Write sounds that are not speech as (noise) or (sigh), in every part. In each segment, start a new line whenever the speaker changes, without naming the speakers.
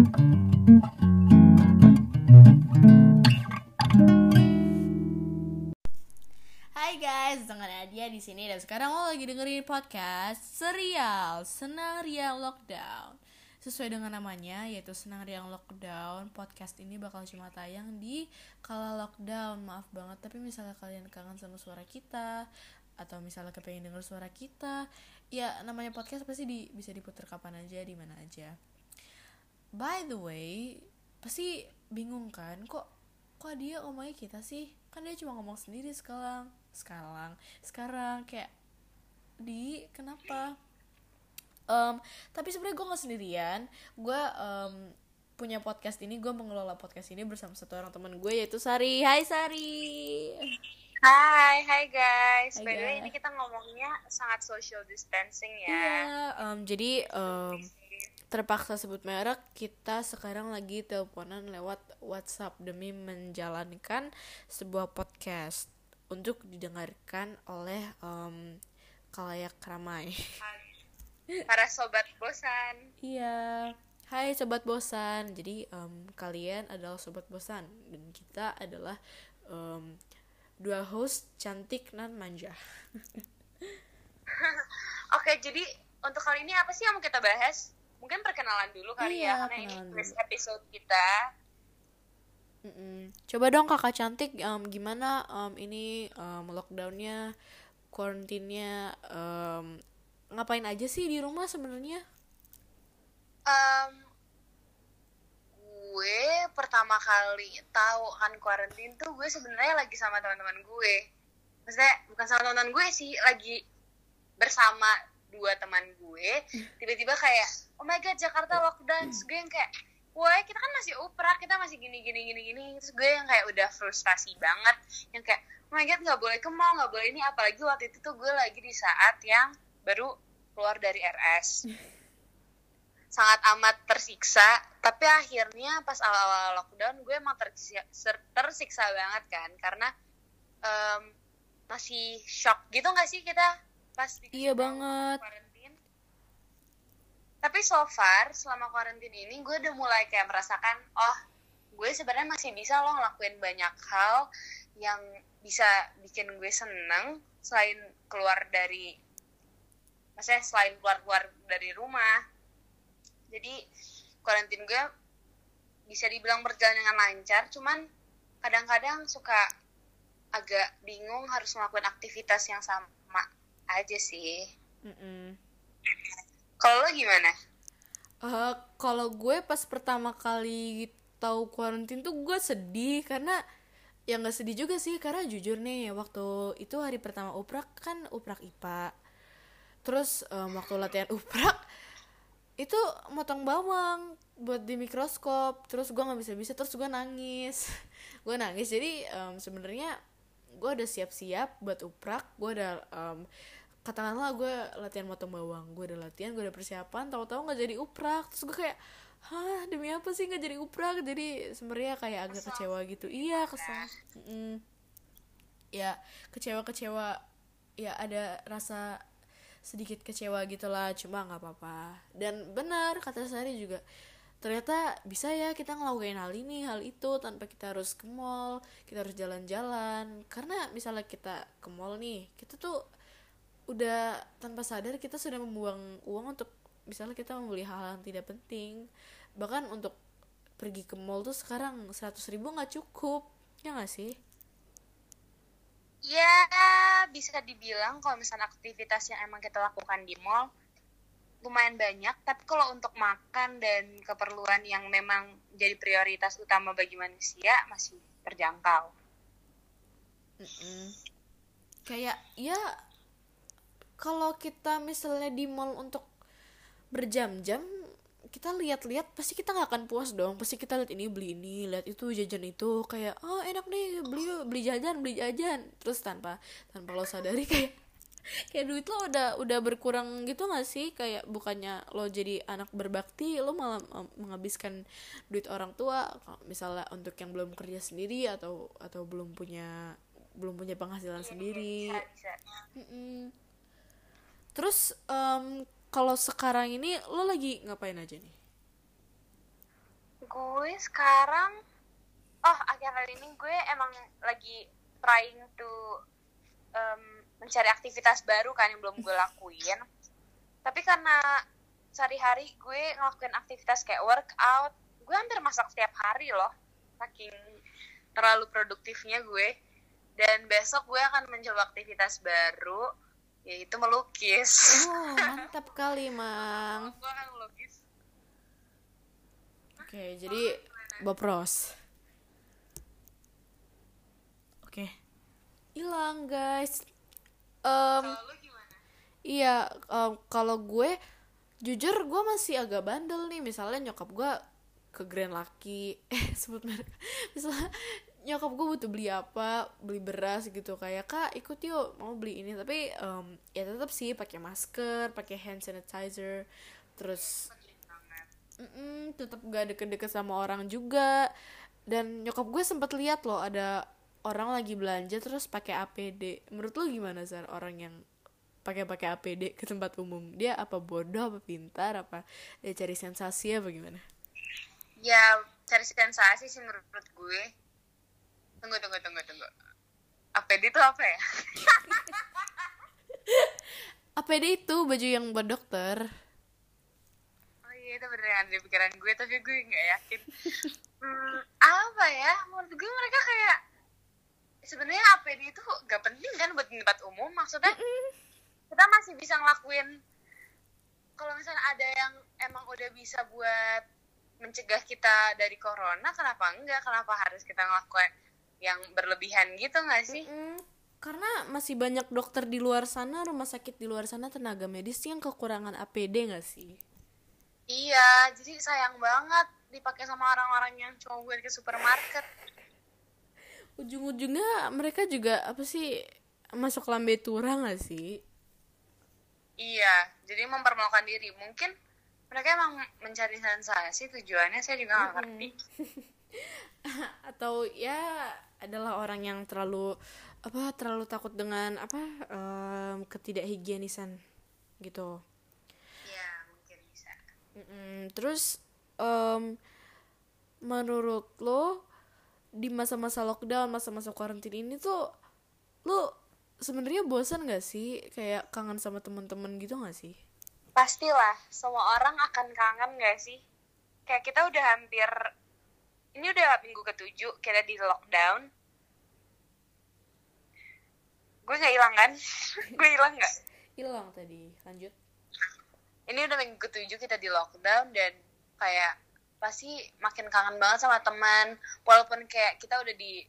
Hai guys, di sini dan sekarang lo lagi dengerin podcast serial Senang Riang Lockdown. Sesuai dengan namanya yaitu Senang Riang Lockdown, podcast ini bakal cuma tayang di kala lockdown. Maaf banget tapi misalnya kalian kangen sama suara kita atau misalnya kepengen denger suara kita, ya namanya podcast pasti di, bisa diputar kapan aja di mana aja. By the way, pasti bingung kan kok kok dia ngomongnya kita sih? Kan dia cuma ngomong sendiri sekarang. Sekarang? Sekarang kayak di kenapa? Um, tapi sebenarnya gue nggak sendirian. Gue um, punya podcast ini gue mengelola podcast ini bersama satu orang teman gue yaitu Sari. Hai Sari.
Hai, hai guys.
Hai,
By the way, ini kita ngomongnya sangat social distancing ya.
Iya, um, jadi um, terpaksa sebut merek kita sekarang lagi teleponan lewat WhatsApp demi menjalankan sebuah podcast untuk didengarkan oleh um, kalayak ramai.
Para sobat bosan.
Iya. Hai sobat bosan. Jadi em, kalian adalah sobat bosan dan kita adalah em, dua host cantik dan manja. (laughs) (laughs)
Oke, jadi untuk kali ini apa sih yang mau kita bahas? Mungkin perkenalan dulu kali
Iya,
ya, karena ini first episode kita.
Mm-mm. Coba dong kakak cantik em, gimana em, ini em, lockdownnya, karantinnya, em, ngapain aja sih di rumah sebenarnya?
Em, gue pertama kali tahu kan quarantine tuh gue sebenarnya lagi sama teman-teman gue. Maksudnya bukan sama teman-teman gue sih, lagi bersama dua teman gue. Tiba-tiba kayak, oh my god Jakarta lockdown. Terus gue yang kayak, wah kita kan masih uprak, kita masih gini gini gini gini. Terus gue yang kayak udah frustasi banget, yang kayak, oh my god nggak boleh ke mall, nggak boleh ini. Apalagi waktu itu tuh gue lagi di saat yang baru keluar dari RS sangat amat tersiksa tapi akhirnya pas awal-awal lockdown gue emang tersiksa, tersiksa banget kan karena em, masih shock gitu nggak sih kita pas
Iya banget.
quarantine tapi so far selama quarantine ini gue udah mulai kayak merasakan oh gue sebenarnya masih bisa loh ngelakuin banyak hal yang bisa bikin gue seneng selain keluar dari maksudnya selain keluar-keluar dari rumah. Jadi karantin gue bisa dibilang berjalan dengan lancar cuman kadang-kadang suka agak bingung harus melakukan aktivitas yang sama aja sih.
Mm-mm.
kalau lo gimana?
Eh, kalau gue pas pertama kali tahu karantin tuh gue sedih karena ya nggak sedih juga sih karena jujur nih waktu itu hari pertama uprak kan uprak IPA terus em, waktu latihan (laughs) uprak itu motong bawang buat di mikroskop. Terus gue nggak bisa bisa terus gue nangis. (laughs) Gue nangis. Jadi em, sebenarnya gue udah siap-siap buat uprak. Gue udah em, katakanlah gue latihan motong bawang gue udah latihan gue udah persiapan tahu-tahu nggak jadi uprak. Terus gue kayak hah demi apa sih nggak jadi uprak? Jadi sebenarnya kayak agak
Kesel.
kecewa gitu. Iya kesel. Mm-mm. ya kecewa-kecewa. Ya ada rasa sedikit kecewa gitulah cuma nggak apa-apa. Dan benar kata Sari juga ternyata bisa ya kita ngelakuin hal ini hal itu tanpa kita harus ke mall kita harus jalan-jalan. Karena misalnya kita ke mall nih kita tuh udah tanpa sadar kita sudah membuang uang untuk misalnya kita membeli hal yang tidak penting. Bahkan untuk pergi ke mall tuh sekarang 100 ribu nggak cukup ya nggak sih?
Ya bisa dibilang kalau misalnya aktivitas yang emang kita lakukan di mall lumayan banyak. Tapi kalau untuk makan dan keperluan yang memang jadi prioritas utama bagi manusia masih terjangkau.
Mm-mm. kayak ya kalau kita misalnya di mall untuk berjam-jam kita lihat-lihat pasti kita nggak akan puas dong. Pasti kita lihat ini beli ini lihat itu jajan itu kayak oh enak nih beli beli jajan beli jajan. Terus tanpa tanpa lo sadari (laughs) kayak kayak duit lo udah udah berkurang gitu gak sih? Kayak bukannya lo jadi anak berbakti lo malah menghabiskan duit orang tua misalnya untuk yang belum kerja sendiri atau atau belum punya belum punya penghasilan sendiri.
Bisa, bisa.
Terus em, kalau sekarang ini lo lagi ngapain aja nih?
Gue sekarang oh akhir-akhir ini gue emang lagi trying to um, mencari aktivitas baru kan yang belum gue (laughs) lakuin. Tapi karena sehari-hari gue ngelakuin aktivitas kayak workout gue hampir masak setiap hari loh saking terlalu produktifnya gue. Dan besok gue akan mencoba aktivitas baru yaitu melukis.
Oh mantap (laughs) kali mang.
Gue akan melukis.
Oke jadi bopros. Oke. Hilang guys. Um, Iya, em, kalau gue jujur gue masih agak bandel nih. Misalnya nyokap gue ke Grand Lucky, (laughs) eh sebut merek. Misalnya nyokap gue butuh beli apa, beli beras gitu kayak kak ikut yuk mau beli ini. Tapi em, ya tetap sih pakai masker, pakai hand sanitizer, terus
banget.
mm tetap gak deket-deket sama orang juga. Dan nyokap gue sempet lihat loh ada orang lagi belanja terus pakai APD. Menurut lo gimana Zar orang yang pakai pakai APD ke tempat umum? Dia apa bodoh apa pintar apa dia cari sensasi apa gimana?
ya cari sensasi sih menurut gue tunggu tunggu tunggu tunggu. APD itu apa ya? (laughs)
APD itu baju yang buat dokter.
oh iya itu beneran ada di pikiran gue tapi gue nggak yakin. Hmm, apa ya? Menurut gue mereka kayak sebenarnya APD itu gak penting kan buat tempat umum. Maksudnya kita masih bisa ngelakuin kalau misalnya ada yang emang udah bisa buat mencegah kita dari corona kenapa enggak? Kenapa harus kita ngelakuin yang berlebihan gitu nggak sih
Mm, karena masih banyak dokter di luar sana, rumah sakit di luar sana tenaga medis yang kekurangan APD gak sih?
iya jadi sayang banget dipakai sama orang-orang yang cuma buat ke supermarket
Ujung-ujungnya mereka juga apa sih masuk lambe tura gak sih?
Iya, jadi mempermalukan diri. Mungkin mereka emang mencari sensasi tujuannya saya juga nggak ngerti. (laughs)
atau ya adalah orang yang terlalu apa terlalu takut dengan apa em, ketidakhigienisan gitu
Iya, mungkin bisa.
Mm-mm. terus em, menurut lo di masa-masa lockdown masa-masa karantina ini tuh lo sebenarnya bosan gak sih kayak kangen sama teman-teman gitu gak sih
Pastilah, semua orang akan kangen gak sih? Kayak kita udah hampir, ini udah minggu ketujuh kita di lockdown. Gue nggak hilang kan? (laughs) Gue hilang nggak?
hilang tadi lanjut
Ini udah minggu ketujuh kita di lockdown dan kayak pasti makin kangen banget sama teman. Walaupun kayak kita udah di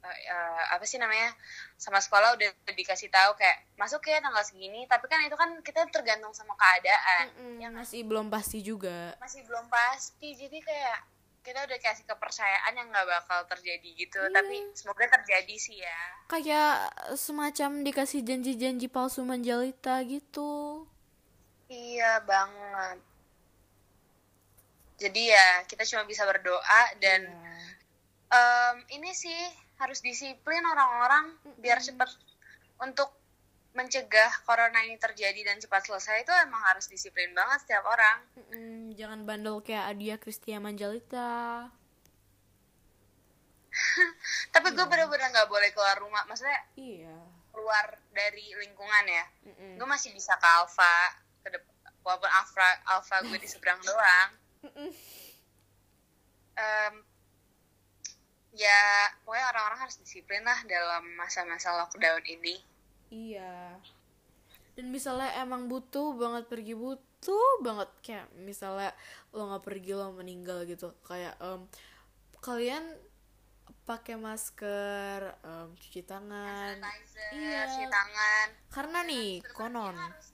eh, eh, apa sih namanya sama sekolah udah dikasih tahu kayak masuk ya tanggal segini tapi kan itu kan kita tergantung sama keadaan
Mm-mm, masih belum pasti juga
masih belum pasti jadi kayak kita udah kasih kepercayaan yang nggak bakal terjadi gitu
Iya.
tapi semoga terjadi sih ya
kayak semacam dikasih janji-janji palsu menjalita gitu
iya banget jadi ya kita cuma bisa berdoa dan
Iya.
em, ini sih harus disiplin orang-orang biar cepet untuk mencegah corona ini terjadi dan cepat selesai itu emang harus disiplin banget setiap orang.
Mm-mm, jangan bandel kayak Adia Kristia Manjalita. (laughs)
Tapi gue bener-bener nggak boleh keluar rumah maksudnya
iya.
keluar dari lingkungan ya.
Mm-mm.
gue masih bisa ke Alfa ke walaupun Alfa Alfa gue di seberang (laughs) doang. Em, ya pokoknya orang-orang harus disiplin lah dalam masa-masa lockdown ini
Iya. Dan misalnya emang butuh banget pergi butuh banget kayak misalnya lo nggak pergi lo meninggal gitu kayak em, kalian pakai masker, em, cuci tangan.
sanitizer
Iya.
cuci tangan
Karena nih konon.
harus,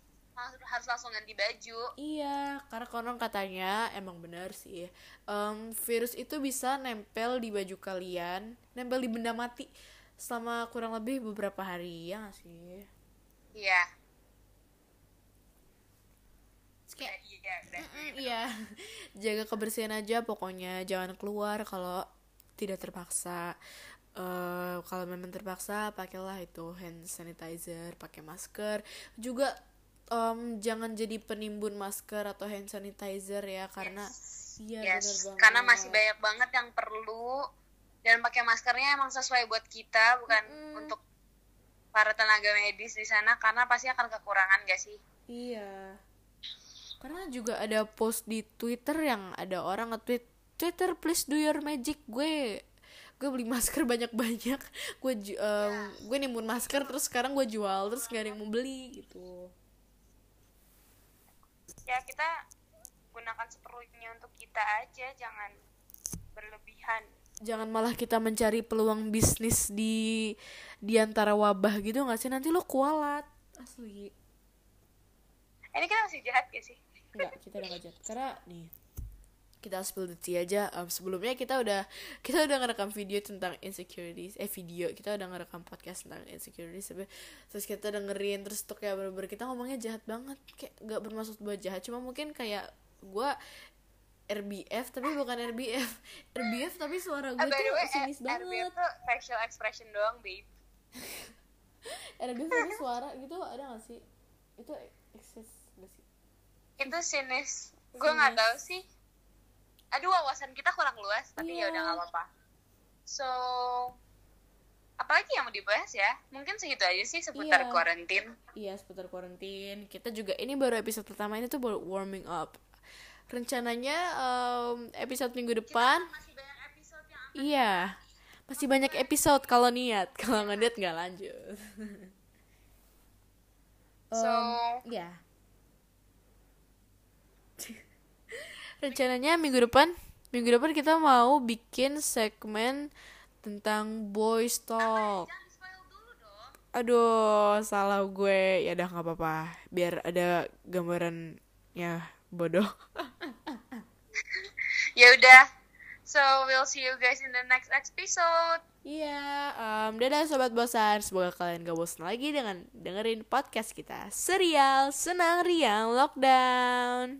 harus langsung ganti baju
Iya, karena konon katanya emang benar sih. em, virus itu bisa nempel di baju kalian, nempel di benda mati selama kurang lebih beberapa hari ya nggak sih.
iya
kayak
iya
Iya, (laughs) jaga kebersihan aja pokoknya jangan keluar kalau tidak terpaksa. Eh kalau memang terpaksa pakailah itu hand sanitizer, pakai masker. Juga um, jangan jadi penimbun masker atau hand sanitizer ya karena iya
yes
bener banget
karena masih banyak banget yang perlu dan pakai maskernya emang sesuai buat kita bukan
Mm-mm.
untuk para tenaga medis di sana karena pasti akan kekurangan gak sih?
Iya. Karena juga ada post di Twitter yang ada orang nge-tweet Twitter please do your magic. Gue gue beli masker banyak-banyak. (laughs) Gue ju- em, gue nimbun masker terus sekarang gue jual terus gak ada yang mau beli gitu.
Ya kita gunakan seperlunya untuk kita aja jangan berlebihan
jangan malah kita mencari peluang bisnis di di antara wabah gitu nggak sih? Nanti lo kualat. Asli.
Ini kita masih jahat gak sih?
Enggak, kita udah ngajak Karena nih kita spill the tea aja. Um, sebelumnya kita udah kita udah ngerekam video tentang insecurities. Eh video. Kita udah ngerekam podcast tentang insecurities. Tapi terus kita dengerin terus tuh kayak bener-bener kita ngomongnya jahat banget. Kayak nggak bermaksud buat jahat. Cuma mungkin kayak gue RBF tapi bukan RBF (laughs) RBF tapi suara gue
by the
tuh
way,
sinis
eh,
banget.
RBF tuh facial expression doang babe. (laughs)
RBF tapi suara gitu ada gak sih? Itu eksis gak sih?
Itu sinis. Gue nggak tahu sih. Aduh wawasan kita kurang luas tapi
Iya.
ya udah nggak apa-apa. So apalagi yang mau dibahas ya? Mungkin segitu aja sih seputar
Iya.
quarantine.
Iya seputar quarantine. Kita juga ini baru episode pertama ini tuh baru warming up Rencananya em, episode minggu depan.
Masih banyak episode yang
Iya. Masih banyak episode kalau niat. Kalau nggak niat nggak lanjut. (laughs)
So-
Em, Iya. Rencananya minggu depan Minggu depan kita mau bikin segmen Tentang boys talk.
Dulu dong.
Aduh, salah gue. Ya udah nggak apa-apa. Biar ada gambaran ya bodoh. (laughs)
ya udah so we'll see you guys in the next episode
Iya, em, dadah sobat bosan. Semoga kalian gak bosan lagi dengan dengerin podcast kita. Serial Senang Riang Lockdown.